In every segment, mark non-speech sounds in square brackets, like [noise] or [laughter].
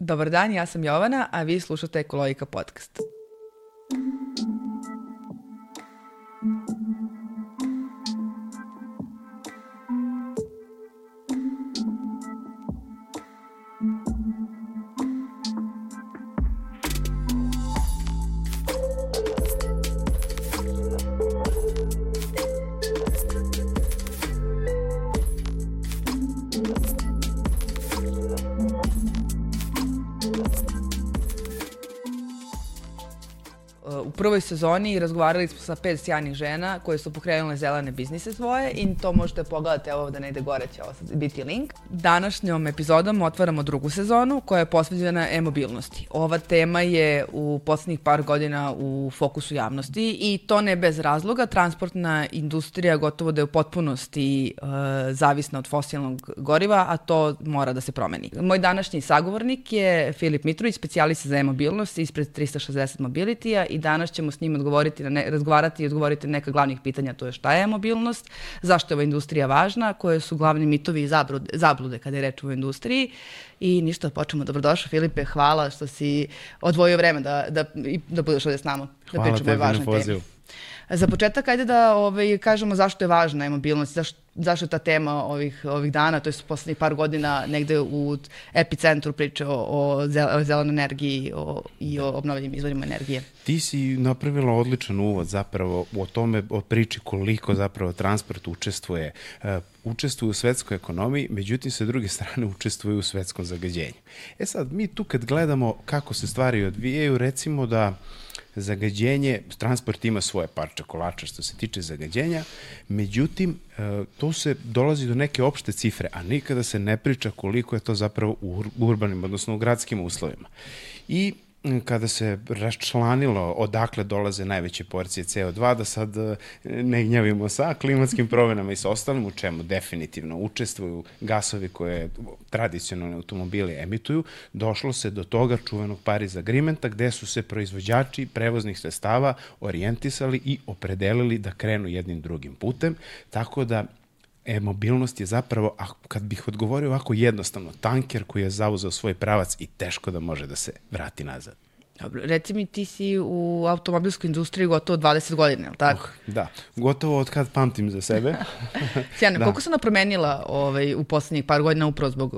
Dobar dan, ja sam Jovana, a vi slušate Ekologika podcast. Prvoj sezoni razgovarali smo sa pet sjajnih žena koje su pokrenule zelene biznise svoje i to možete pogledati, evo da ne ide gore će ovo biti link. Današnjom epizodom otvaramo drugu sezonu koja je posveđena e-mobilnosti. Ova tema je u poslednjih par godina u fokusu javnosti i to ne bez razloga. Transportna industrija gotovo da je u potpunosti uh, zavisna od fosilnog goriva, a to mora da se promeni. Moj današnji sagovornik je Filip Mitrović, specijalista za e-mobilnost ispred 360 Mobility-a i danas ćemo s njim odgovoriti na ne, razgovarati i odgovoriti na neka glavnih pitanja, to je šta je mobilnost, zašto je ova industrija važna, koje su glavni mitovi i zablude, zablude kada je reč o industriji. I ništa, počnemo. Dobrodošao Filipe, hvala što si odvojio vreme da, da, da budeš ovde s nama. Da hvala tebi na pozivu. Za početak, ajde da ovaj, kažemo zašto je važna e-mobilnost, zašto, zašto je ta tema ovih, ovih dana, to je poslednjih par godina negde u epicentru priče o, o, zelenoj energiji o, i o obnovljivim izvorima energije. Ti si napravila odličan uvod zapravo o tome, o priči koliko zapravo transport učestvuje. Uh, učestvuje u svetskoj ekonomiji, međutim sa druge [laughs] strane učestvuje u svetskom zagađenju. E sad, mi tu kad gledamo kako se stvari odvijaju, recimo da uh, zagađenje, transport ima svoje parče kolača što se tiče zagađenja, međutim, e, to se dolazi do neke opšte cifre, a nikada se ne priča koliko je to zapravo u urbanim, odnosno u gradskim uslovima. I kada se raščlanilo odakle dolaze najveće porcije CO2, da sad e, ne gnjavimo sa klimatskim promenama i sa ostalim, u čemu definitivno učestvuju gasovi koje tradicionalne automobili emituju, došlo se do toga čuvenog Paris Agreementa gde su se proizvođači prevoznih sredstava orijentisali i opredelili da krenu jednim drugim putem, tako da e-mobilnost je zapravo, a kad bih odgovorio ovako jednostavno, tanker koji je zauzeo svoj pravac i teško da može da se vrati nazad. Dobro, reci mi ti si u automobilskoj industriji gotovo 20 godina, je li tako? Oh, da, gotovo od kad pamtim za sebe. [laughs] Sjajno, da. koliko se ona promenila ovaj, u poslednjih par godina upravo zbog,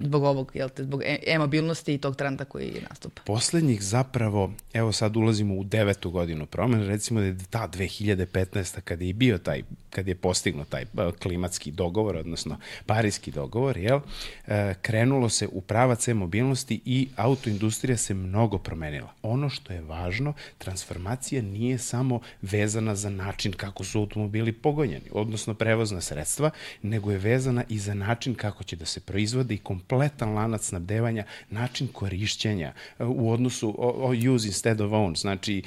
zbog ovog, jel te, zbog e, e-mobilnosti i tog trenda koji nastupa? Poslednjih zapravo, evo sad ulazimo u devetu godinu promena, recimo da je ta 2015. kada je bio taj, kad je postigno taj klimatski dogovor, odnosno parijski dogovor, jel, e, krenulo se u pravac e-mobilnosti i autoindustrija se mnogo promenila promenila. Ono što je važno, transformacija nije samo vezana za način kako su automobili pogonjeni, odnosno prevozna sredstva, nego je vezana i za način kako će da se proizvode i kompletan lanac snabdevanja, način korišćenja uh, u odnosu o, o use instead of own, znači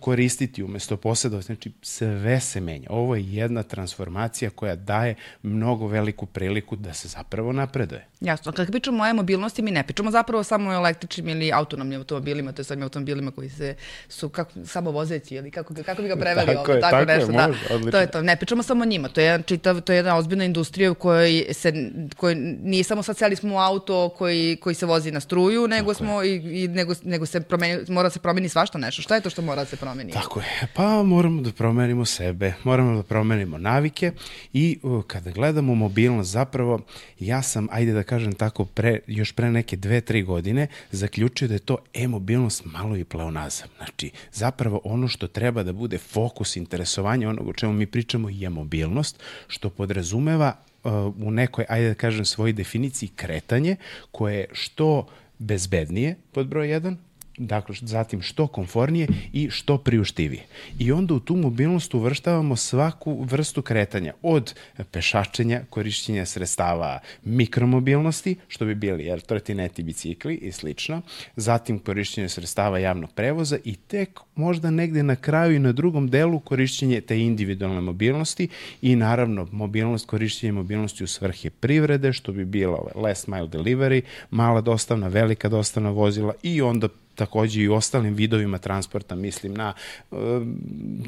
koristiti umesto posjedovati, znači sve se menja. Ovo je jedna transformacija koja daje mnogo veliku priliku da se zapravo napreduje. Jasno, kada pričamo o e-mobilnosti, mi ne pričamo zapravo samo o električnim ili autonomnim automobilima, to je automobilima koji se su kako, samo vozeći ili kako, kako bi ga preveli tako ovo, je, tako, tako nešto. Je, da. odlično. To je to. Ne pričamo samo o njima, to je, čitav, to je jedna ozbiljna industrija u kojoj se, koji nije samo sad smo u auto koji, koji se vozi na struju, nego tako smo i, i nego, nego se promeni, mora se promeni svašta nešto. Šta je to što mora da se promeni? Tako je. Pa moramo da promenimo sebe, moramo da promenimo navike i uh, kada gledamo mobilnost zapravo, ja sam, ajde da kažem tako, pre, još pre neke dve, tri godine zaključio da je to e-mobilnost malo i pleonazam. Znači, zapravo ono što treba da bude fokus interesovanja onog o čemu mi pričamo je mobilnost, što podrazumeva uh, u nekoj, ajde da kažem, svojoj definiciji kretanje, koje je što bezbednije, pod broj 1, dakle, zatim što konfornije i što priuštivije. I onda u tu mobilnost uvrštavamo svaku vrstu kretanja, od pešačenja, korišćenja sredstava mikromobilnosti, što bi bili jer, trotineti, bicikli i slično, zatim korišćenje sredstava javnog prevoza i tek možda negde na kraju i na drugom delu korišćenje te individualne mobilnosti i naravno mobilnost, korišćenje mobilnosti u svrhe privrede, što bi bilo last mile delivery, mala dostavna, velika dostavna vozila i onda takođe i ostalim vidovima transporta, mislim na uh,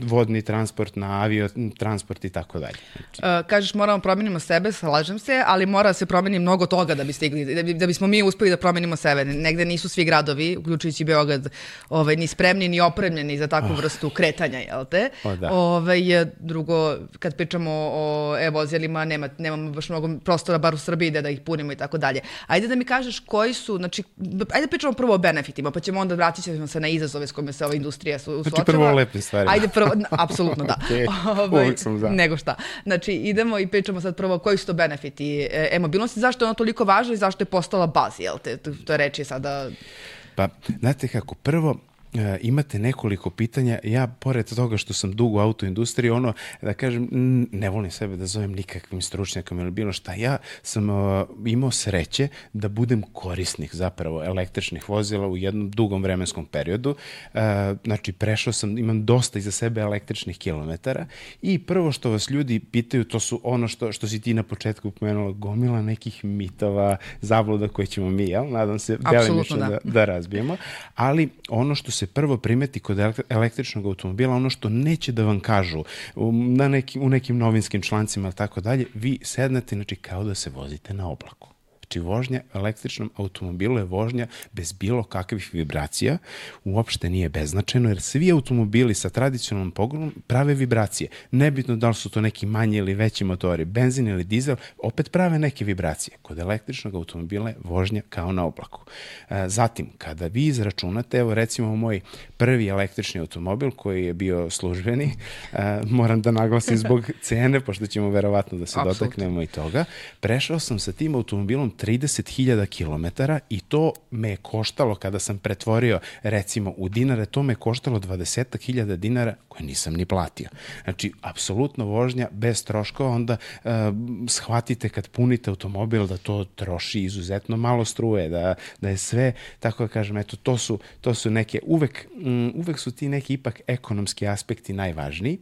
vodni transport, na avio transport i tako dalje. Uh, kažeš moramo promenimo sebe, slažem se, ali mora se promeni mnogo toga da bi stigli, da, bi, da bismo mi uspeli da promenimo sebe. Negde nisu svi gradovi, uključujući Beograd, ovaj, ni spremni ni opremljeni za takvu oh. vrstu kretanja, jel te? O, da. Ovaj, drugo, kad pričamo o e-vozilima, nema, nemamo baš mnogo prostora, bar u Srbiji, da, da ih punimo i tako dalje. Ajde da mi kažeš koji su, znači, ajde da pričamo prvo o benefitima, pa ćemo onda vratit ćemo se na izazove s kojima se ova industrija su, znači, prvo o lepim stvarima. Ajde prvo, apsolutno da. [laughs] okay. ovaj, Uvijek sam za. Nego šta. Znači, idemo i pričamo sad prvo koji su to benefiti e, e-mobilnosti, zašto je ono toliko važno i zašto je postala baz, jel te? To je reči sada... Pa, znate kako, prvo, E, imate nekoliko pitanja. Ja, pored toga što sam dugo u autoindustriji, ono, da kažem, ne volim sebe da zovem nikakvim stručnjakom ili bilo šta. Ja sam uh, imao sreće da budem korisnik zapravo električnih vozila u jednom dugom vremenskom periodu. Uh, znači, prešao sam, imam dosta iza sebe električnih kilometara i prvo što vas ljudi pitaju, to su ono što, što si ti na početku pomenula, gomila nekih mitova, zabluda koje ćemo mi, jel? Nadam se, delimično da. da, da razbijemo. Ali ono što se prvo primeti kod električnog automobila, ono što neće da vam kažu na neki, u nekim novinskim člancima ili tako dalje, vi sednete, znači kao da se vozite na oblaku. Znači, vožnja električnom automobilu je vožnja bez bilo kakvih vibracija, uopšte nije beznačajno, jer svi automobili sa tradicionalnom pogonom prave vibracije. Nebitno da li su to neki manji ili veći motori, benzin ili dizel, opet prave neke vibracije. Kod električnog automobila je vožnja kao na oblaku. E, zatim, kada vi izračunate, evo recimo moj prvi električni automobil koji je bio službeni, e, moram da naglasim zbog [laughs] cene, pošto ćemo verovatno da se Absolut. dotaknemo i toga, prešao sam sa tim automobilom 30.000 km i to me je koštalo kada sam pretvorio recimo u dinare, to me je koštalo 20.000 dinara koje nisam ni platio. Znači, apsolutno vožnja bez troškova, onda uh, shvatite kad punite automobil da to troši izuzetno malo struje, da, da je sve, tako da kažem, eto, to su, to su neke, uvek, um, uvek su ti neki ipak ekonomski aspekti najvažniji,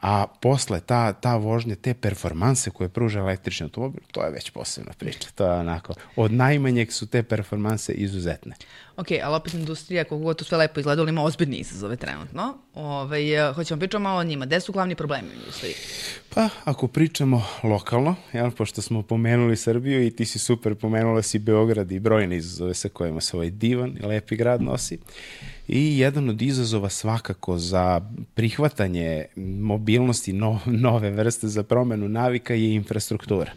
a posle ta, ta vožnja, te performanse koje pruža električni automobil, to je već posebna priča, to je onako onako, od najmanjeg su te performanse izuzetne. Ok, ali opet industrija, koliko god to sve lepo izgleda, ima ozbiljne izazove trenutno. Ove, ovaj, hoćemo pričamo malo o njima. Gde su glavni problemi u industriji? Pa, ako pričamo lokalno, jel, pošto smo pomenuli Srbiju i ti si super pomenula si Beograd i brojne izazove sa kojima se ovaj divan i lepi grad nosi. I jedan od izazova svakako za prihvatanje mobilnosti no, nove vrste za promenu navika je infrastruktura.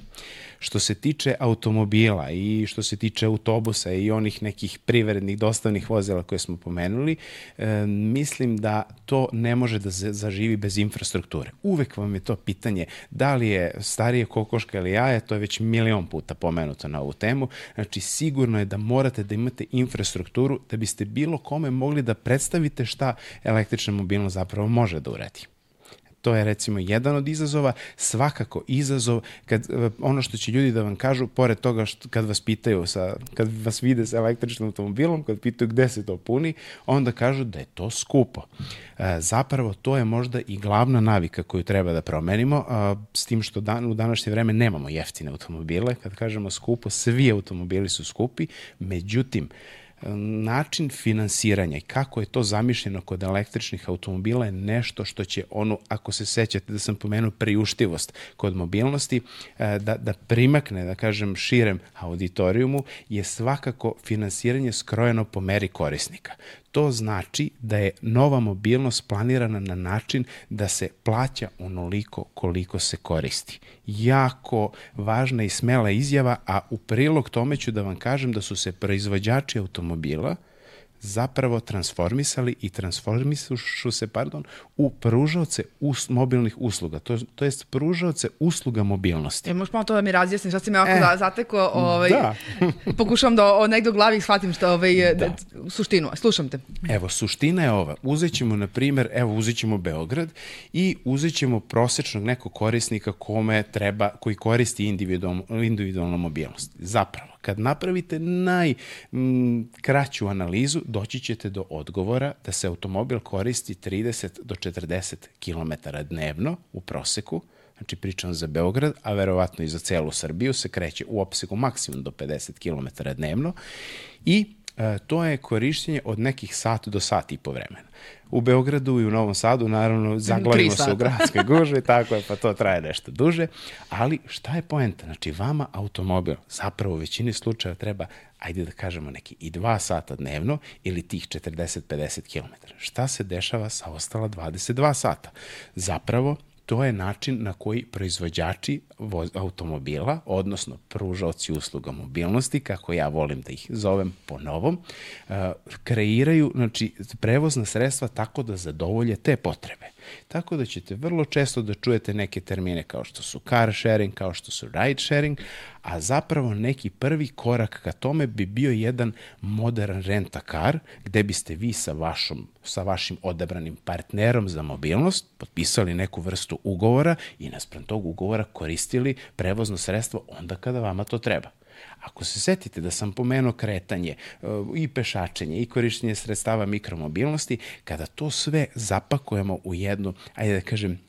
Što se tiče automobila i što se tiče autobusa i onih nekih privrednih dostavnih vozila koje smo pomenuli, e, mislim da to ne može da zaživi bez infrastrukture. Uvek vam je to pitanje da li je starije kokoška ili jaje, to je već milion puta pomenuto na ovu temu. Znači, sigurno je da morate da imate infrastrukturu da biste bilo kome mogli da predstavite šta električna mobilnost zapravo može da uradi. To je recimo jedan od izazova, svakako izazov kad eh, ono što će ljudi da vam kažu pored toga što kad vas pitaju sa kad vas vide sa električnim automobilom, kad pitaju gde se to puni, onda kažu da je to skupo. E, zapravo to je možda i glavna navika koju treba da promenimo, a, s tim što dan, u današnje vreme nemamo jeftine automobile, kad kažemo skupo, svi automobili su skupi, međutim način finansiranja i kako je to zamišljeno kod električnih automobila je nešto što će ono, ako se sećate da sam pomenuo priuštivost kod mobilnosti, e, da, da primakne, da kažem, širem auditorijumu, je svakako finansiranje skrojeno po meri korisnika. To znači da je nova mobilnost planirana na način da se plaća onoliko koliko se koristi. Jako važna i smela izjava, a u prilog tome ću da vam kažem da su se proizvođači automobila – zapravo transformisali i transformišu se, pardon, u pružaoce us, mobilnih usluga, to, to jest pružaoce usluga mobilnosti. E, možeš malo to da mi razjasniš, sad si me ovako e, zateko, ovaj, da. [laughs] pokušavam da o, negde u glavi shvatim što ovaj, da. suštinu, slušam te. Evo, suština je ova, uzet ćemo, na primer, evo, uzet ćemo Beograd i uzet ćemo prosečnog nekog korisnika kome treba, koji koristi individualnu, individualnu mobilnost. Zapravo, Kad napravite najkraću analizu, doći ćete do odgovora da se automobil koristi 30 do 40 km dnevno u proseku, znači pričam za Beograd, a verovatno i za celu Srbiju, se kreće u opsegu maksimum do 50 km dnevno i e, to je korišćenje od nekih sat do sat i po vremena. U Beogradu i u Novom Sadu, naravno, zaglavimo se u gradskoj [laughs] gužvi, tako je, pa to traje nešto duže. Ali šta je poenta? Znači, vama automobil zapravo u većini slučaja treba, ajde da kažemo, neki i dva sata dnevno ili tih 40-50 km. Šta se dešava sa ostala 22 sata? Zapravo, to je način na koji proizvođači automobila, odnosno pružaoci usluga mobilnosti, kako ja volim da ih zovem po novom, uh, kreiraju znači, prevozna sredstva tako da zadovolje te potrebe. Tako da ćete vrlo često da čujete neke termine kao što su car sharing, kao što su ride sharing, a zapravo neki prvi korak ka tome bi bio jedan modern renta car, gde biste vi sa, vašom, sa vašim odabranim partnerom za mobilnost potpisali neku vrstu ugovora i naspram tog ugovora koristili prevozno sredstvo onda kada vama to treba. Ako se setite da sam pomenuo kretanje e, i pešačenje i korišćenje sredstava mikromobilnosti, kada to sve zapakujemo u jednu, ajde da kažem,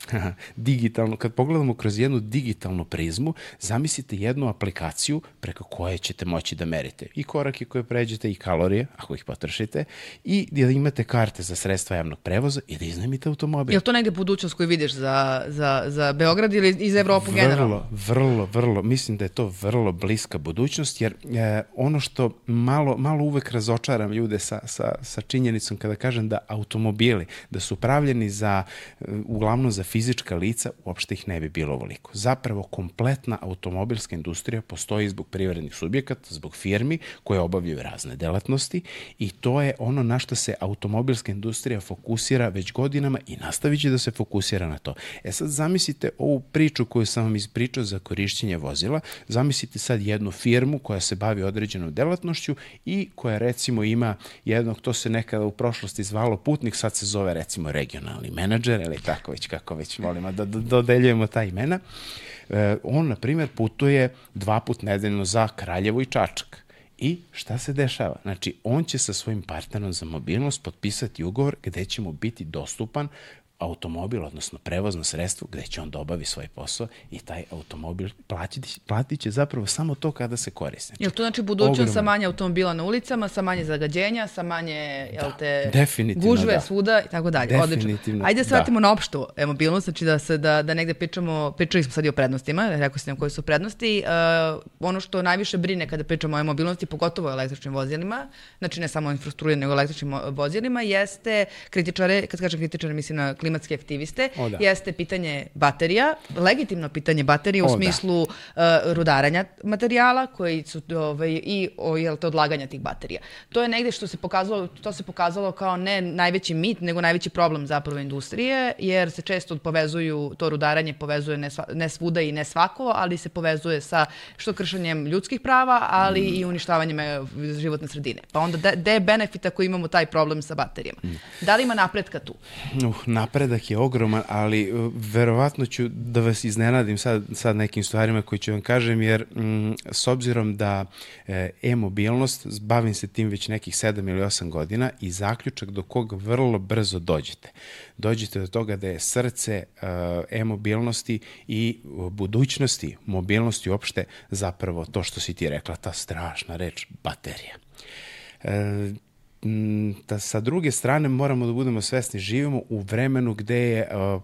digitalnu, kad pogledamo kroz jednu digitalnu prizmu, zamislite jednu aplikaciju preko koje ćete moći da merite i korake koje pređete i kalorije, ako ih potrošite, i da imate karte za sredstva javnog prevoza i da iznajmite automobil. Je li to negde budućnost koju vidiš za, za, za Beograd ili iz Evropu vrlo, generalno? Vrlo, vrlo, vrlo. Mislim da je to vrlo bliska budućnost budućnost, jer e, ono što malo, malo uvek razočaram ljude sa, sa, sa činjenicom kada kažem da automobili, da su pravljeni za, e, uglavnom za fizička lica, uopšte ih ne bi bilo ovoliko. Zapravo, kompletna automobilska industrija postoji zbog privrednih subjekata, zbog firmi koje obavljaju razne delatnosti i to je ono na što se automobilska industrija fokusira već godinama i nastavit će da se fokusira na to. E sad zamislite ovu priču koju sam vam ispričao za korišćenje vozila, zamislite sad jednu firmu firmu koja se bavi određenom delatnošću i koja recimo ima jednog, to se nekada u prošlosti zvalo putnik, sad se zove recimo regionalni menadžer ili tako već kako već volimo da dodeljujemo ta imena. E, on, na primjer, putuje dva put nedeljno za Kraljevo i Čačak. I šta se dešava? Znači, on će sa svojim partnerom za mobilnost potpisati ugovor gde će mu biti dostupan automobil, odnosno prevozno sredstvo gde će on da obavi svoj posao i taj automobil platit, platit će zapravo samo to kada se koriste. Jel to znači budućnost sa manje automobila na ulicama, sa manje zagađenja, sa manje jel da, te, gužve da. svuda i tako dalje. Odlično. Ajde da se vratimo da. na opštu e, mobilnost, znači da, se, da, da negde pričamo, pričali smo sad i o prednostima, rekao sam nam koje su prednosti. Uh, ono što najviše brine kada pričamo o mobilnosti, pogotovo o električnim vozilima, znači ne samo o infrastrukturi, nego o električnim vozilima, jeste kritičare, kad kažem kritičare, mislim na klimatske aktiviste, o, da. jeste pitanje baterija, legitimno pitanje baterija u o, da. smislu da. uh, rudaranja materijala koji su ovaj, i o, jel te, odlaganja tih baterija. To je negde što se pokazalo, to se pokazalo kao ne najveći mit, nego najveći problem zapravo industrije, jer se često povezuju, to rudaranje povezuje ne, sva, ne svuda i ne svako, ali se povezuje sa što kršenjem ljudskih prava, ali mm. i uništavanjem e, životne sredine. Pa onda gde je benefit ako imamo taj problem sa baterijama? Mm. Da li ima napretka tu? Uh, napredak je ogroman, ali uh, verovatno ću da vas iznenadim sad, sad nekim stvarima koji ću vam kažem, jer mm, s obzirom da e, e-mobilnost, bavim se tim već nekih 7 ili 8 godina i zaključak do kog vrlo brzo dođete. Dođete do toga da je srce uh, e-mobilnosti i budućnosti mobilnosti uopšte zapravo to što si ti rekla, ta strašna reč, baterija. E, da sa druge strane moramo da budemo svesni, živimo u vremenu gde je uh,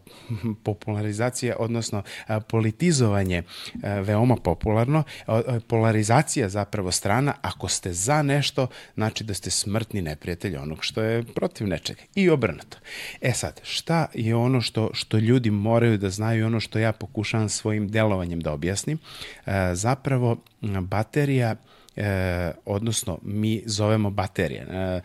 popularizacija, odnosno uh, politizovanje uh, veoma popularno, polarizacija zapravo strana, ako ste za nešto, znači da ste smrtni neprijatelj onog što je protiv nečega. I obrnuto. E sad, šta je ono što, što ljudi moraju da znaju, ono što ja pokušavam svojim delovanjem da objasnim, zapravo baterija e, odnosno mi zovemo baterije. E,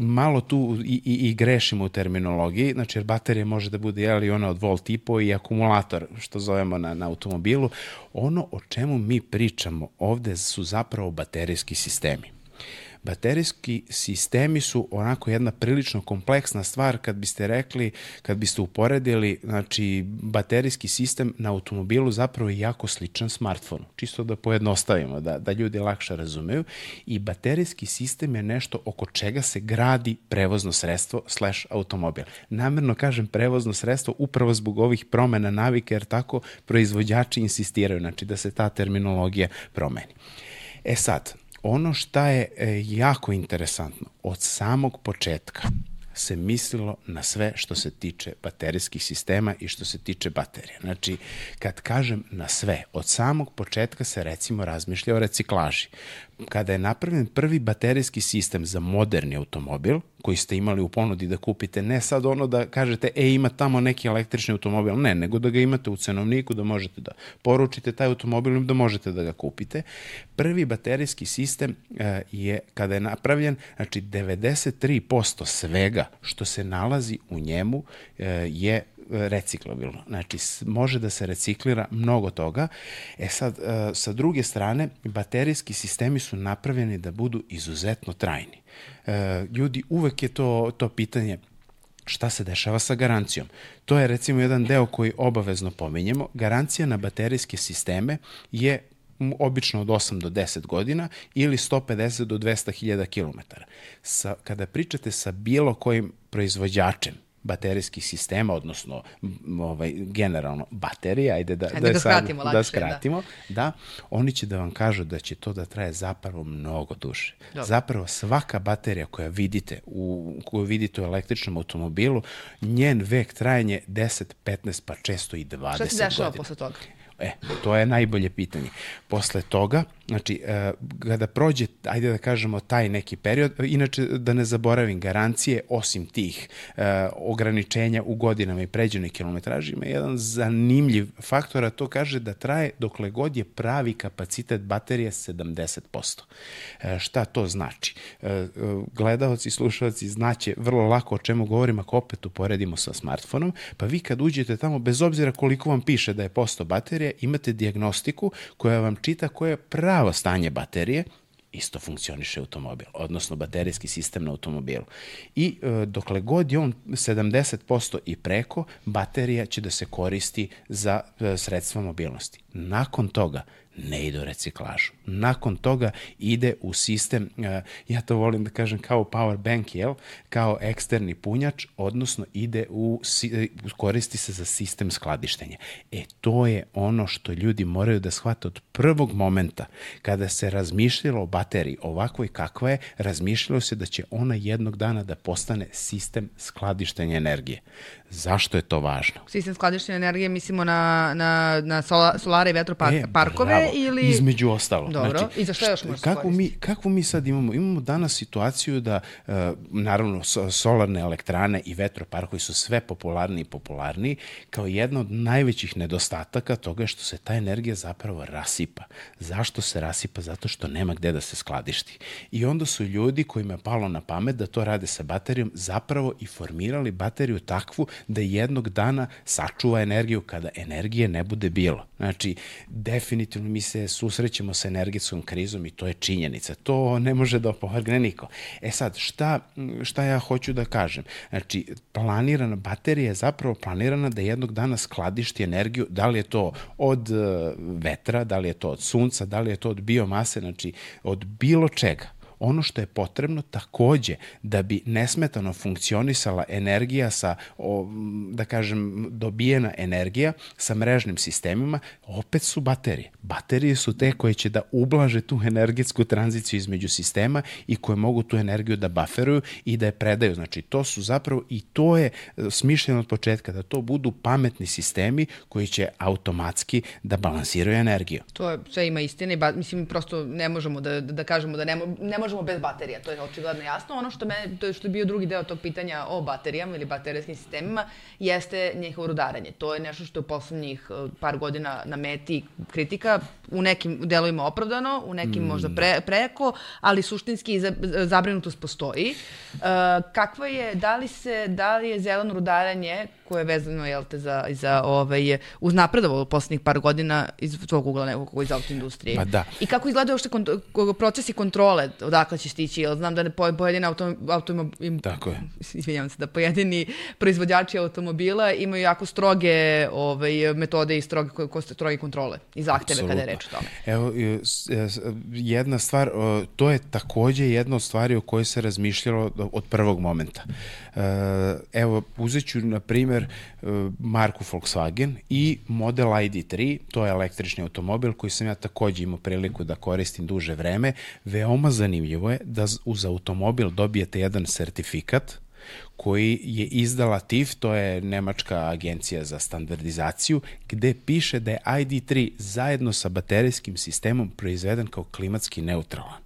malo tu i, i, i grešimo u terminologiji, znači jer baterija može da bude jeli ona od volt i po i akumulator, što zovemo na, na automobilu. Ono o čemu mi pričamo ovde su zapravo baterijski sistemi. Baterijski sistemi su onako jedna prilično kompleksna stvar kad biste rekli, kad biste uporedili, znači baterijski sistem na automobilu zapravo je jako sličan smartfonu. Čisto da pojednostavimo, da, da ljudi lakše razumeju. I baterijski sistem je nešto oko čega se gradi prevozno sredstvo slash automobil. Namerno kažem prevozno sredstvo upravo zbog ovih promena navike, jer tako proizvođači insistiraju, znači da se ta terminologija promeni. E sad, ono šta je e, jako interesantno, od samog početka se mislilo na sve što se tiče baterijskih sistema i što se tiče baterije. Znači, kad kažem na sve, od samog početka se recimo razmišlja o reciklaži kada je napravljen prvi baterijski sistem za moderni automobil, koji ste imali u ponudi da kupite, ne sad ono da kažete, e, ima tamo neki električni automobil, ne, nego da ga imate u cenovniku, da možete da poručite taj automobil da možete da ga kupite. Prvi baterijski sistem e, je, kada je napravljen, znači 93% svega što se nalazi u njemu e, je reciklabilno. Znači, može da se reciklira mnogo toga. E sad, e, sa druge strane, baterijski sistemi su napravljeni da budu izuzetno trajni. E, ljudi, uvek je to, to pitanje šta se dešava sa garancijom. To je recimo jedan deo koji obavezno pominjemo. Garancija na baterijske sisteme je obično od 8 do 10 godina ili 150 do 200 hiljada kilometara. Sa, kada pričate sa bilo kojim proizvođačem, baterijskih sistema, odnosno ovaj, generalno baterije, ajde da, ajde da, da, skratimo, sad, da skratimo, da. da, oni će da vam kažu da će to da traje zapravo mnogo duže. Dobro. Zapravo svaka baterija koja vidite u, koju vidite u električnom automobilu, njen vek trajanje 10, 15, pa često i 20 godina. Šta se dešava posle toga? E, to je najbolje pitanje. Posle toga, Znači, e, kada prođe, ajde da kažemo, taj neki period, inače da ne zaboravim, garancije, osim tih e, ograničenja u godinama i pređenoj kilometraži, ima jedan zanimljiv faktor, a to kaže da traje dokle god je pravi kapacitet baterije 70%. E, šta to znači? Gledalci i slušalci znaće vrlo lako o čemu govorim ako opet uporedimo sa smartfonom, pa vi kad uđete tamo, bez obzira koliko vam piše da je posto baterije, imate diagnostiku koja vam čita koja je pravi pravo stanje baterije, isto funkcioniše automobil, odnosno baterijski sistem na automobilu. I e, dokle god je on 70% i preko, baterija će da se koristi za e, sredstva mobilnosti. Nakon toga ne ide u reciklažu. Nakon toga ide u sistem, e, ja to volim da kažem kao power bank, jel? kao eksterni punjač, odnosno ide u, e, koristi se za sistem skladištenja. E, to je ono što ljudi moraju da shvate od prvog momenta kada se razmišljalo o bateriji ovakvoj kakva je, razmišljalo se da će ona jednog dana da postane sistem skladištenja energije. Zašto je to važno? Sistem skladištenja energije mislimo na, na, na sola, solare i vetroparkove e, ili... Između ostalo. Dobro, znači, i za što još možete kako mi, kako mi sad imamo? Imamo danas situaciju da, uh, naravno, solarne elektrane i vetroparkovi su sve popularni i popularniji, kao jedna od najvećih nedostataka toga je što se ta energija zapravo rasipa. Zašto se rasipa? Zato što nema gde da se skladišti. I onda su ljudi kojima je palo na pamet da to rade sa baterijom zapravo i formirali bateriju takvu da jednog dana sačuva energiju kada energije ne bude bilo. Znači, definitivno mi se susrećemo sa energetskom krizom i to je činjenica. To ne može da opovrgne niko. E sad, šta, šta ja hoću da kažem? Znači, planirana baterija je zapravo planirana da jednog dana skladišti energiju, da li je to od e, vetra, da li je to od sunca, da li je to od biomase, znači od bilo čega ono što je potrebno takođe da bi nesmetano funkcionisala energija sa, o, da kažem, dobijena energija sa mrežnim sistemima, opet su baterije. Baterije su te koje će da ublaže tu energetsku tranziciju između sistema i koje mogu tu energiju da baferuju i da je predaju. Znači, to su zapravo i to je e, smišljeno od početka, da to budu pametni sistemi koji će automatski da balansiraju energiju. To je, sve ima istine, ba, mislim, prosto ne možemo da, da, kažemo da ne, ne možemo bez baterija, to je očigledno jasno. Ono što, me, to je što je bio drugi deo tog pitanja o baterijama ili baterijskim sistemima, jeste njihovo rudaranje. To je nešto što je u poslednjih e, par godina na meti kritika, u nekim delovima opravdano, u nekim mm. možda pre, preko, ali suštinski zabrinutost postoji. Uh, kakva je, da li, se, da li je zeleno rudaranje koje je vezano jel te, za, za ovaj, uznapredovalo u poslednjih par godina iz tvojeg ugla nekog iz autoindustrije. Pa da. I kako izgledaju uopšte kont procesi kontrole, odakle će stići, jel znam da ne pojedine auto, auto, im, Tako je. [laughs] Izvinjam se, da pojedini proizvođači automobila imaju jako stroge ovaj, metode i stroge, ko, stroge kontrole i zahteve Absolutno. kada je reč o tome. Evo, jedna stvar, to je takođe jedna od stvari o kojoj se razmišljalo od prvog momenta. E, evo, uzet ću, na primjer, primer, uh, marku Volkswagen i model ID3, to je električni automobil koji sam ja takođe imao priliku da koristim duže vreme. Veoma zanimljivo je da uz automobil dobijete jedan sertifikat koji je izdala TIF, to je Nemačka agencija za standardizaciju, gde piše da je ID3 zajedno sa baterijskim sistemom proizveden kao klimatski neutralan.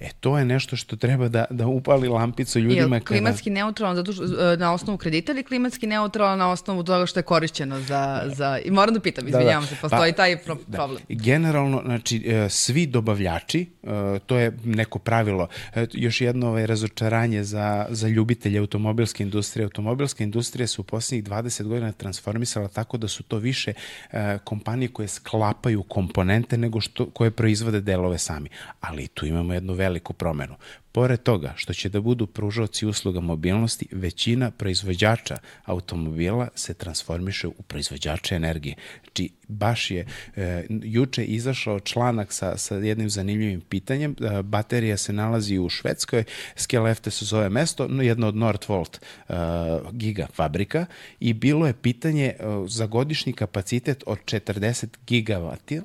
E, to je nešto što treba da, da upali lampicu ljudima. Je klimatski kada... neutralan zato što, e, na osnovu kredita ili klimatski neutralan na osnovu toga što je korišćeno za... za... I moram da pitam, izvinjavam da, da. se, postoji pa, taj pro da. problem. Generalno, znači, e, svi dobavljači, e, to je neko pravilo, još jedno ovaj, razočaranje za, za ljubitelje automobilske industrije. Automobilska industrija se u poslednjih 20 godina transformisala tako da su to više kompanije koje sklapaju komponente nego što, koje proizvode delove sami. Ali tu imamo jednu veliku promenu. Pored toga što će da budu pružavci usluga mobilnosti, većina proizvođača automobila se transformiše u proizvođače energije. Znači, baš je e, juče izašao članak sa, sa jednim zanimljivim pitanjem. E, baterija se nalazi u Švedskoj, Skelefte se zove mesto, no, jedno od Nordvolt e, giga fabrika i bilo je pitanje e, za godišnji kapacitet od 40 gigavati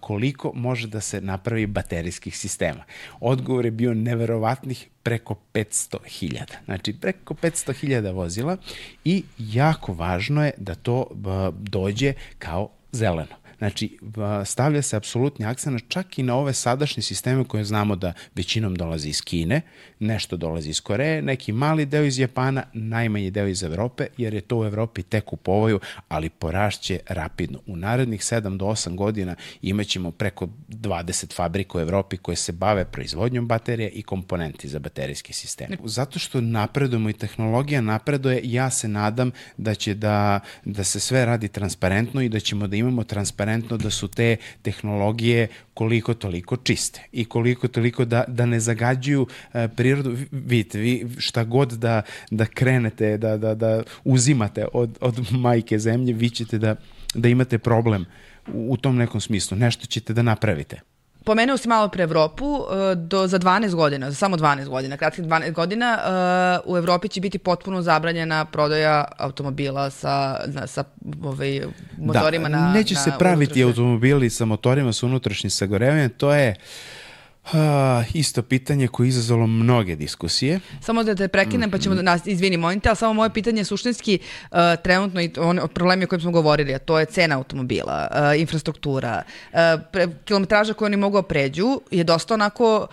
koliko može da se napravi baterijskih sistema. Odgovor je bio neverovatnih preko 500.000. Znači, preko 500.000 vozila i jako važno je da to e, dođe kao zeleno. Znači, stavlja se apsolutni akcent čak i na ove sadašnje sisteme koje znamo da većinom dolazi iz Kine, nešto dolazi iz Koreje, neki mali deo iz Japana, najmanji deo iz Evrope, jer je to u Evropi tek u povoju, ali porašće rapidno. U narednih 7 do 8 godina imaćemo preko 20 fabrika u Evropi koje se bave proizvodnjom baterija i komponenti za baterijski sistem. Zato što napredujemo i tehnologija napreduje, ja se nadam da će da, da se sve radi transparentno i da ćemo da imamo transparentno transparentno da su te tehnologije koliko toliko čiste i koliko toliko da, da ne zagađuju e, prirodu. Vidite, vi šta god da, da krenete, da, da, da uzimate od, od majke zemlje, vi ćete da, da imate problem u, u tom nekom smislu. Nešto ćete da napravite. Pomenuo si malo pre Evropu, e, do, za 12 godina, za samo 12 godina, kratkih 12 godina, uh, u Evropi će biti potpuno zabranjena prodaja automobila sa, na, sa ovaj, motorima da, na neće na se praviti automobili sa motorima sa unutrašnjim sagorevanjem, to je Uh, isto pitanje koje je izazvalo mnoge diskusije. Samo da te prekinem, pa ćemo da nas, izvini, molim te, ali samo moje pitanje je suštinski uh, trenutno i on, problemi o kojim smo govorili, a to je cena automobila, uh, infrastruktura, uh, pre, kilometraža koje oni mogu da pređu je dosta onako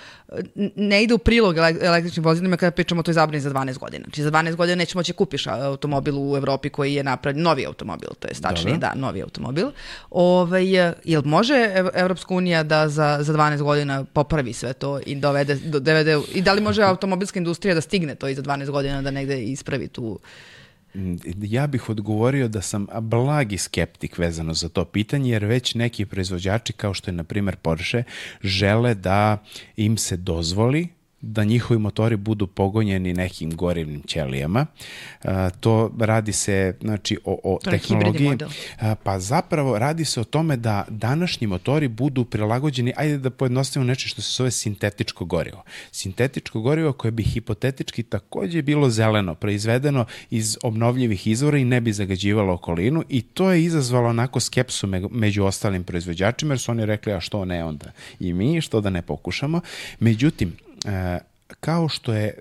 ne ide u prilog električnim vozilima kada pričamo o toj zabrani za 12 godina. Znači za 12 godina nećemo moći kupiš automobil u Evropi koji je napravljen, novi automobil, to je stačnije, da, novi automobil. Ove, ovaj, jel može Evropska unija da za, za 12 godina popravi sve to i dovede, dovede, i da li može [laughs] automobilska industrija da stigne to i za 12 godina da negde ispravi tu Ja bih odgovorio da sam blagi skeptik vezano za to pitanje, jer već neki proizvođači, kao što je na primer Porsche, žele da im se dozvoli da njihovi motori budu pogonjeni nekim gorivnim ćelijama. to radi se znači, o, o to tehnologiji. pa zapravo radi se o tome da današnji motori budu prilagođeni, ajde da pojednostavimo nešto što se zove sintetičko gorivo. Sintetičko gorivo koje bi hipotetički takođe bilo zeleno, proizvedeno iz obnovljivih izvora i ne bi zagađivalo okolinu i to je izazvalo onako skepsu me, među ostalim proizvođačima jer su oni rekli a što ne onda i mi, što da ne pokušamo. Međutim, 诶、kao što je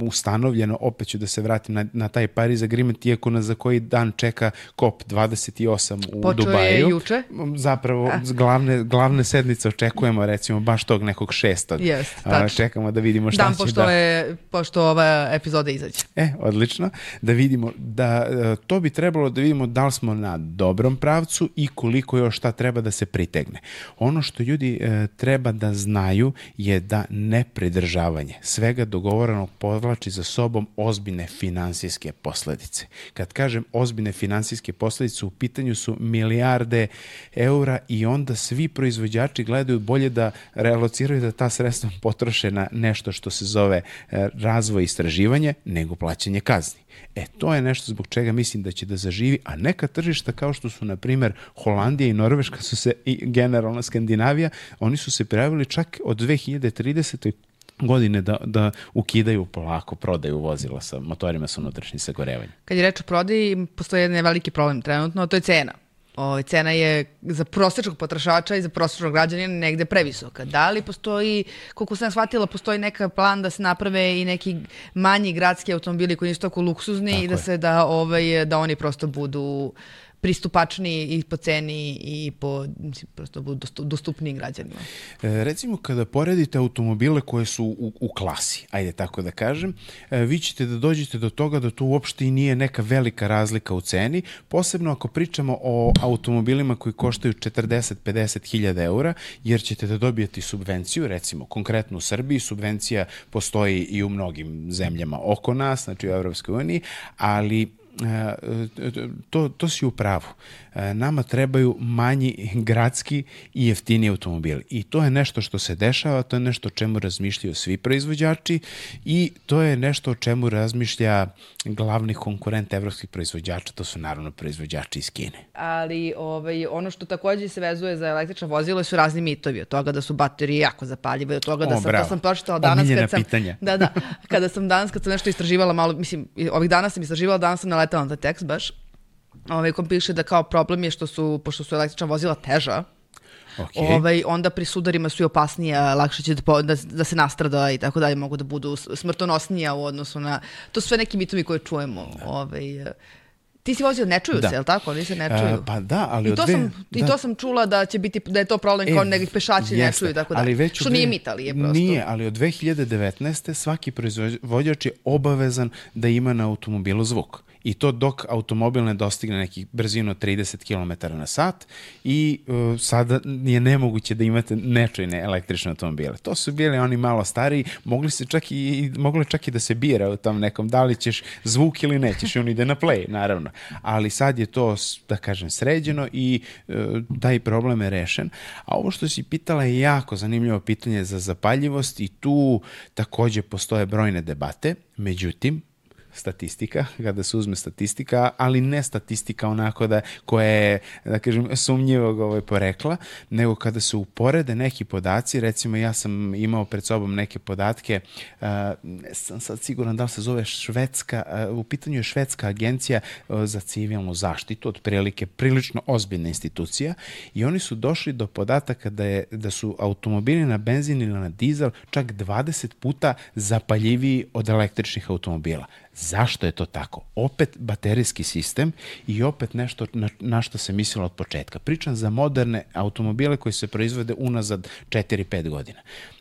ustanovljeno, opet ću da se vratim na, na taj Paris Agreement, iako na za koji dan čeka COP28 u Počeo Dubaju. je juče? Zapravo, A. glavne, glavne sednice očekujemo, recimo, baš tog nekog šestog. Yes, A, čekamo da vidimo šta dan će pošto da... Je, pošto ova epizoda izađe. E, odlično. Da vidimo, da e, to bi trebalo da vidimo da li smo na dobrom pravcu i koliko još šta treba da se pritegne. Ono što ljudi e, treba da znaju je da ne pridržavaju rešavanje svega dogovorenog povlači za sobom ozbiljne finansijske posledice. Kad kažem ozbiljne finansijske posledice, u pitanju su milijarde eura i onda svi proizvođači gledaju bolje da realociraju da ta sredstva potroše na nešto što se zove e, razvoj i istraživanje, nego plaćanje kazni. E, to je nešto zbog čega mislim da će da zaživi, a neka tržišta kao što su, na primer, Holandija i Norveška su se, i generalna Skandinavija, oni su se prijavili čak od 2030 godine da, da ukidaju polako prodaju vozila sa motorima sa unutrašnjim sagorevanjem. Kad je reč o prodaji, postoji jedan veliki problem trenutno, a to je cena. O, ovaj, cena je za prosječnog potrašača i za prosječnog građanina negde previsoka. Da li postoji, koliko sam shvatila, postoji neka plan da se naprave i neki manji gradski automobili koji nisu tako luksuzni tako i da se da, ovaj, da oni prosto budu pristupačniji i po ceni i po, mislim, prosto budu dostupniji građanima. E, recimo, kada poredite automobile koje su u, u klasi, ajde tako da kažem, e, vi ćete da dođete do toga da to uopšte i nije neka velika razlika u ceni, posebno ako pričamo o automobilima koji koštaju 40-50 hiljada eura, jer ćete da dobijete subvenciju, recimo, konkretno u Srbiji, subvencija postoji i u mnogim zemljama oko nas, znači u Evropskoj uniji, ali to, to si u pravu. Nama trebaju manji gradski i jeftini automobili. I to je nešto što se dešava, to je nešto o čemu razmišljaju svi proizvođači i to je nešto o čemu razmišlja glavni konkurent evropskih proizvođača, to su naravno proizvođači iz Kine. Ali ovaj, ono što takođe se vezuje za električna vozila su razni mitovi, od toga da su baterije jako zapaljive, od toga da o, sam, bravo. to sam pročitala danas Omiljena kad sam, pitanja. da, da, kada sam danas kad sam nešto istraživala malo, mislim, ovih dana sam istraživala, danas sam naletala na taj tekst baš, ovaj, kom piše da kao problem je što su, pošto su električna vozila teža, Okay. Ovaj, onda pri sudarima su i opasnije, lakše će da, da, da se nastrada i tako dalje, mogu da budu smrtonosnija u odnosu na... To su sve neki mitovi koje čujemo. Da. Ovaj, Ti si vozio, ne čuju da. se, je li tako? Oni se ne čuju. Uh, pa da, ali I to, dve, sam, da. I to sam čula da će biti, da je to problem e, kao nekih pešači jeste, ne čuju, tako da. Ali već Što dve, nije mit, ali je prosto. Nije, ali od 2019. svaki proizvođač je obavezan da ima na automobilu zvuk i to dok automobil ne dostigne nekih brzinu 30 km na sat i uh, sada je nemoguće da imate nečajne električne automobile. To su bili oni malo stariji, mogli se čak i, mogli čak i da se bira u tom nekom, da li ćeš zvuk ili nećeš, on ide na play, naravno. Ali sad je to, da kažem, sređeno i uh, taj problem je rešen. A ovo što si pitala je jako zanimljivo pitanje za zapaljivost i tu takođe postoje brojne debate, međutim, statistika, kada se uzme statistika, ali ne statistika onako da koja je, da kažem, sumnjivog ovaj porekla, nego kada se uporede neki podaci, recimo ja sam imao pred sobom neke podatke, uh, sam sad siguran da li se zove švedska, uh, u pitanju je švedska agencija za civilnu zaštitu, otprilike prilično ozbiljna institucija i oni su došli do podataka da, je, da su automobili na benzin ili na dizel čak 20 puta zapaljiviji od električnih automobila. Zašto je to tako? Opet baterijski sistem i opet nešto na, na što se mislilo od početka. Pričam za moderne automobile koji se proizvode unazad 4-5 godina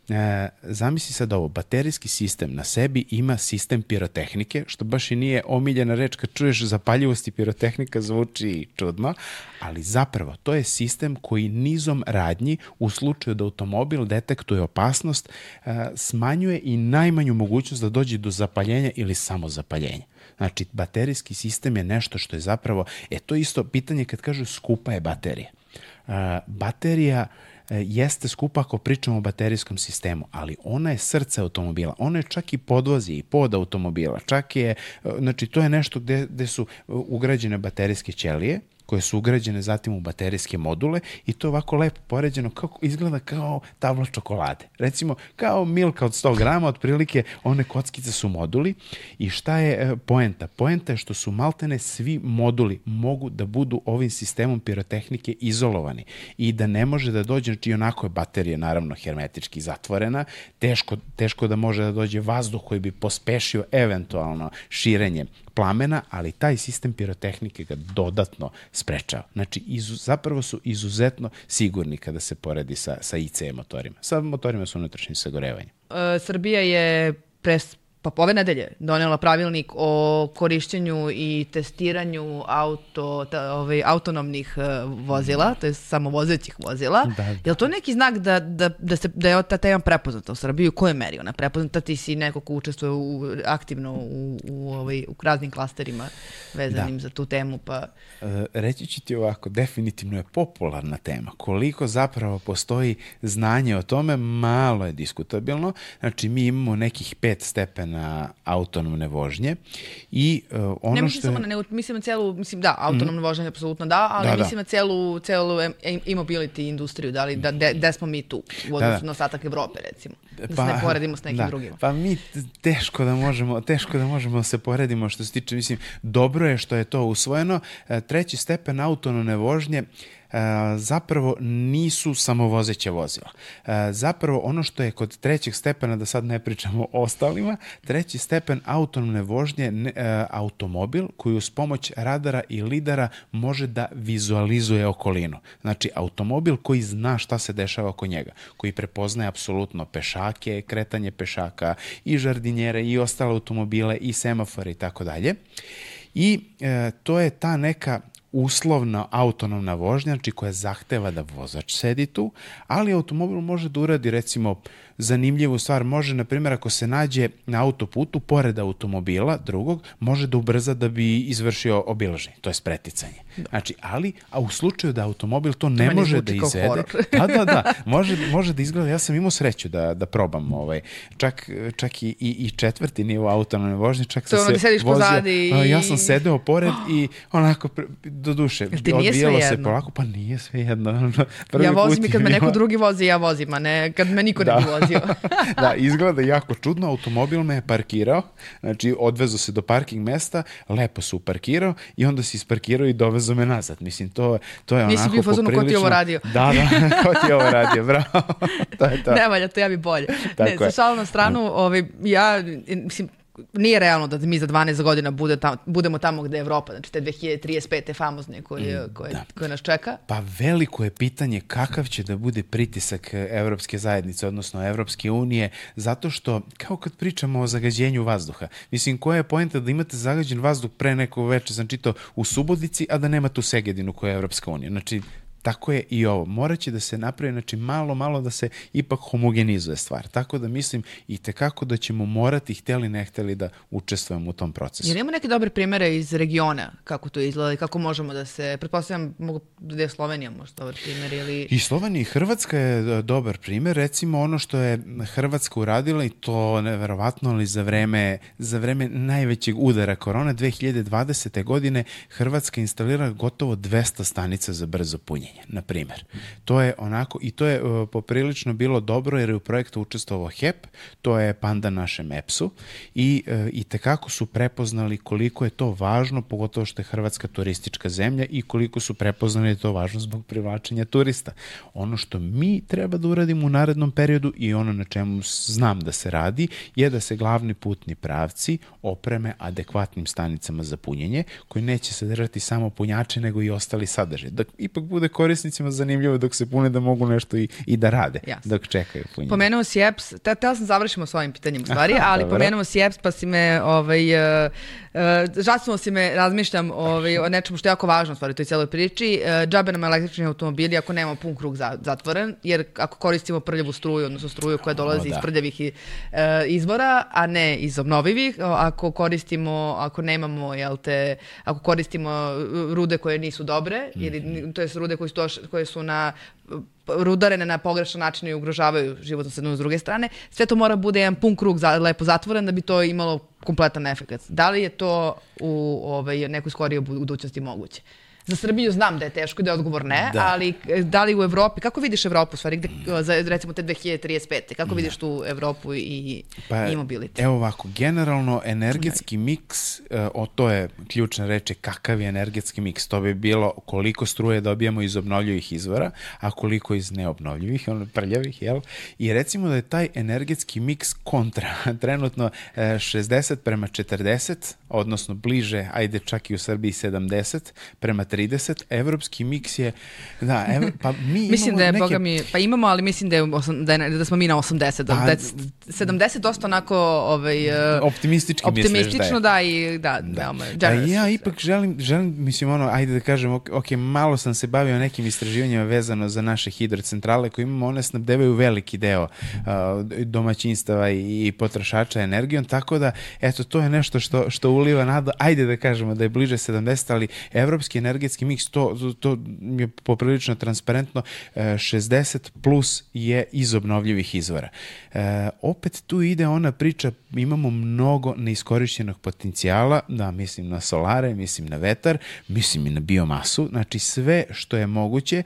e, zamisli sad ovo, baterijski sistem na sebi ima sistem pirotehnike, što baš i nije omiljena reč kad čuješ zapaljivost i pirotehnika zvuči čudno, ali zapravo to je sistem koji nizom radnji u slučaju da automobil detektuje opasnost e, smanjuje i najmanju mogućnost da dođe do zapaljenja ili samo zapaljenja. Znači, baterijski sistem je nešto što je zapravo, e to isto pitanje kad kažu skupa je baterija. Uh, baterija E, jeste skupa ako pričamo o baterijskom sistemu, ali ona je srce automobila. Ona je čak i podvozi i pod automobila. Čak je, e, znači to je nešto gde, gde su ugrađene baterijske ćelije, koje su ugrađene zatim u baterijske module i to ovako lepo poređeno kako izgleda kao tabla čokolade. Recimo kao milka od 100 grama, otprilike one kockice su moduli i šta je e, poenta? Poenta je što su maltene svi moduli mogu da budu ovim sistemom pirotehnike izolovani i da ne može da dođe, znači onako je baterija naravno hermetički zatvorena, teško, teško da može da dođe vazduh koji bi pospešio eventualno širenje plamena, ali taj sistem pirotehnike ga dodatno sprečava. Znači, izu, zapravo su izuzetno sigurni kada se poredi sa, sa ICE motorima. Sa motorima su unutrašnjim sagorevanjem. E, Srbija je pres, pa ove nedelje donela pravilnik o korišćenju i testiranju auto, ta, ovaj, autonomnih uh, vozila, to je samovozećih vozila. Da, da. Je li to neki znak da, da, da, se, da je ta tema prepoznata u Srbiji? U kojoj meri ona prepoznata? Ti si neko ko učestvuje u, aktivno u, u, ovaj, u raznim klasterima vezanim da. za tu temu. Pa... E, reći ću ti ovako, definitivno je popularna tema. Koliko zapravo postoji znanje o tome, malo je diskutabilno. Znači, mi imamo nekih pet stepena stepena autonomne vožnje i uh, ono ne mislim što je... samo na, nego mislim na celu, mislim da, autonomno mm. voženje apsolutno da, ali Da, da. mislim na celu, celu e-mobility industriju, da li, da, de, de smo mi tu u odnosu da. na ostatak Evrope, recimo. Da se ne poredimo s nekim da. drugima. Pa mi teško da možemo, teško da možemo da se poredimo što se tiče, mislim, dobro je što je to usvojeno. E, Treći stepen autonomne vožnje e, zapravo nisu samovozeća vozila. E, Zapravo ono što je kod trećeg stepena, da sad ne pričamo o ostalima, treći stepen autonomne vožnje e, automobil koji uz pomoć radara i lidara može da vizualizuje okolinu. Znači automobil koji zna šta se dešava oko njega, koji prepoznaje apsolutno pešake, kretanje pešaka i žardinjere i ostale automobile i semafore i tako dalje. I e, to je ta neka uslovna autonomna vožnja, znači koja zahteva da vozač sedi tu, ali automobil može da uradi recimo zanimljivu stvar. Može, na primjer, ako se nađe na autoputu, pored automobila drugog, može da ubrza da bi izvršio obilaženje, to je preticanje. Znači, ali, a u slučaju da automobil to ne meni može da izvede, [laughs] da, da, da, [laughs] može, može da izgleda, ja sam imao sreću da, da probam ovaj, čak, čak i, i, i četvrti nivo autonomne vožnje, čak To sam se sediš vozio, pozadi a, ja i- sam sedeo pored i onako, do duše, odvijalo se polako, pa nije sve jedno. Prvi Ja vozim i kad me [laughs] neko drugi vozi, ja vozim, a ne kad me niko Da. ne bi vozio. [laughs] da, izgleda jako čudno, automobil me je parkirao, znači odvezo se do parking mesta, lepo su parkirao i onda se isparkirao i dovezo me nazad. Mislim, to, to je Nisi onako bio u fazonu, ko ti poprilično... ovo radio? Da, da, [laughs] ko ti ovo radio, bravo. [laughs] to je to. ne valja, to ja bi bolje. Tako ne, sa je. šalom na stranu, ovaj, ja, mislim, nije realno da mi za 12 godina bude tam, budemo tamo gde je Evropa, znači te 2035. famozne koje, koje, da. koje nas čeka. Pa veliko je pitanje kakav će da bude pritisak e, Evropske zajednice, odnosno Evropske unije, zato što, kao kad pričamo o zagađenju vazduha, mislim, koja je pojenta da imate zagađen vazduh pre neko veče, sam čitao, u Subotici, a da nemate u Segedinu koja je Evropska unija. Znači, Tako je i ovo. Moraće da se napravi, znači malo, malo da se ipak homogenizuje stvar. Tako da mislim i tekako da ćemo morati, hteli ne hteli, da učestvujemo u tom procesu. Jer imamo neke dobre primere iz regiona, kako to izgleda i kako možemo da se, pretpostavljam, mogu da je Slovenija možda dobar primer ili... I Slovenija i Hrvatska je e, dobar primer. Recimo ono što je Hrvatska uradila i to neverovatno, ali za vreme, za vreme najvećeg udara korona 2020. godine Hrvatska instalira gotovo 200 stanica za brzo punjenje, na primer. To je onako, i to je uh, poprilično bilo dobro jer je u projektu učestvovao HEP, to je panda našem EPS-u i, uh, i tekako su prepoznali koliko je to važno, pogotovo što je Hrvatska turistička zemlja i koliko su prepoznali da to važno zbog privlačenja turista. Ono što mi treba da uradimo u narednom periodu i ono na čemu znam da se radi je da se glavni putni pravci opreme adekvatnim stanicama za punjenje koji neće sadržati samo punjače nego i ostali sadržaj. Da ipak bude korisnicima zanimljivo dok se pune da mogu nešto i, i da rade Jasno. dok čekaju punjenje. Pomenuo si EPS, te, tela sam završimo s ovim pitanjem u stvari, [laughs] Aha, ali dobro. pomenuo si EPS pa si me, ovaj, uh, uh, žasnuo si me, razmišljam ovaj, o nečemu što je jako važno u stvari u toj cijeloj priči. Uh, džabe nam električni automobili ako nemamo pun krug za, zatvoren, jer ako koristimo prljavu struju, odnosno struju koja dolazi O, da. iz prljavih i, uh, izvora, a ne iz obnovivih, ako koristimo, ako nemamo, jel te, ako koristimo rude koje nisu dobre, ili, Mhm. to je rude koje doš, koje su na rudarene na pogrešan način i ugrožavaju životnu sredinu s druge strane. Sve to mora bude jedan pun krug za, lepo zatvoren da bi to imalo kompletan efekt. Da li je to u ovaj, nekoj skorijoj budućnosti moguće? Za Srbiju znam da je teško i da je odgovor ne, Da. ali e, da li u Evropi, kako vidiš Evropu u stvari, gde, za, recimo te 2035. Kako vidiš tu Evropu i Pa, e-mobility? evo ovako, generalno energetski miks, e, o to je ključna reč, je kakav je energetski miks. To bi bilo koliko struje dobijamo iz obnovljivih izvora, a koliko iz neobnovljivih, ono prljavih, jel? I recimo da je taj energetski miks kontra. [laughs] Trenutno e, 60 prema 40, odnosno bliže, ajde čak i u Srbiji 70 prema 30. Evropski miks je, da, ev, pa mi [laughs] imamo Mislim da je, neke... boga mi, pa imamo, ali mislim da, je, osam- da, je, da smo mi na 80. Da, Pa, da je 70 dosta onako ovaj, e, Optimistički misliš da je. optimistično, da, i da, da. veoma A generous. ja ipak želim, želim, mislim ono, ajde da kažem, ok, ok, malo sam se bavio nekim istraživanjima vezano za naše hidrocentrale koje imamo, one snabdevaju veliki deo uh, domaćinstava i, i potrošača energijom, tako da, eto, to je nešto što, što uliva nada, ajde da kažemo da je bliže 70, ali evropski energetski energetski miks, to, to je poprilično transparentno, 60 plus je iz obnovljivih izvora. Opet tu ide ona priča, imamo mnogo neiskorišćenog potencijala, da mislim na solare, mislim na vetar, mislim i na biomasu, znači sve što je moguće,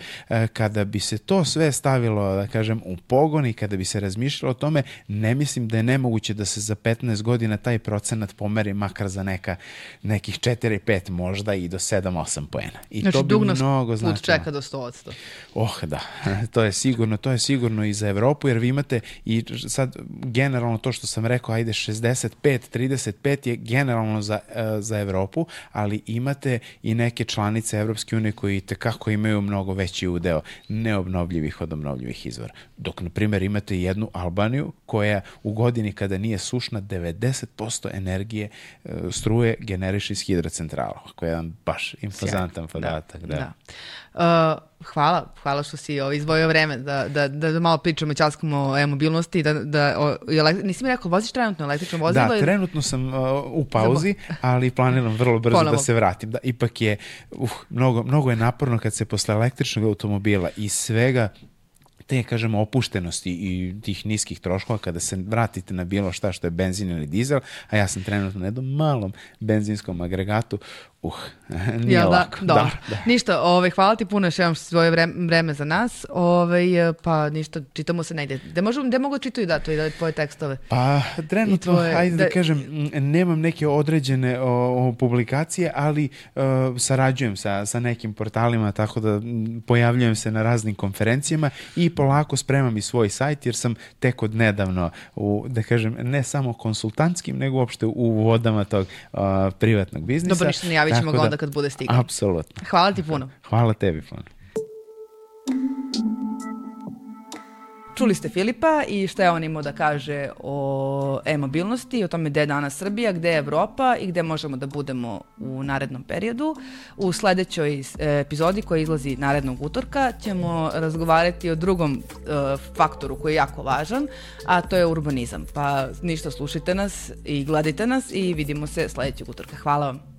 kada bi se to sve stavilo, da kažem, u pogon i kada bi se razmišljalo o tome, ne mislim da je nemoguće da se za 15 godina taj procenat pomeri makar za neka, nekih 4-5 možda i do 7-8 poena. I znači, to bi mnogo put značilo. čeka do 100%. Oh, da. [laughs] To je sigurno, to je sigurno i za Evropu, jer vi imate i sad generalno to što sam rekao, ajde 65, 35 je generalno za, uh, za Evropu, ali imate i neke članice Evropske unije koji tekako imaju mnogo veći udeo neobnovljivih od obnovljivih izvora. Dok, na primjer, imate jednu Albaniju koja u godini kada nije sušna 90% energije uh, struje generiše iz hidrocentrala, koja je jedan baš impozantan podatak. Da. da. da. Uh, hvala, hvala što si ovaj, izvojio vreme da, da, da, da malo pričamo časkamo o e-mobilnosti. Da, da, o, nisi mi rekao, voziš trenutno električno vozilo? Da, trenutno sam uh, u pauzi, ali planiram vrlo brzo Ponovo. da se vratim. Da, ipak je, uh, mnogo, mnogo je naporno kad se posle električnog automobila i svega te, kažemo, opuštenosti i tih niskih troškova kada se vratite na bilo šta što je benzin ili dizel, a ja sam trenutno na jednom malom benzinskom agregatu, Uh, [laughs] nije ja, da, lako. Dobro. Da, da. Ništa, ovaj, hvala ti puno što imaš svoje vreme, vreme za nas. Ovaj, pa ništa, čitamo se negde. Gde, možu, gde mogu da čitaju da to i da tvoje tekstove? Pa trenutno, tvoje, ajde da, da kažem, nemam neke određene o, o publikacije, ali uh, sarađujem sa, sa nekim portalima, tako da pojavljujem se na raznim konferencijama i polako spremam i svoj sajt, jer sam tek od nedavno, u, da kažem, ne samo konsultantskim, nego uopšte u vodama tog uh, privatnog biznisa. Dobro, ništa ne javit ćemo ga da, onda kad bude stigao. Apsolutno. Hvala ti puno. Hvala tebi puno. Čuli ste Filipa i šta je on imao da kaže o e-mobilnosti, o tome gde je danas Srbija, gde je Evropa i gde možemo da budemo u narednom periodu. U sledećoj epizodi koja izlazi narednog utorka ćemo razgovarati o drugom uh, faktoru koji je jako važan, a to je urbanizam. Pa ništa, slušajte nas i gledajte nas i vidimo se sledećeg utorka. Hvala vam.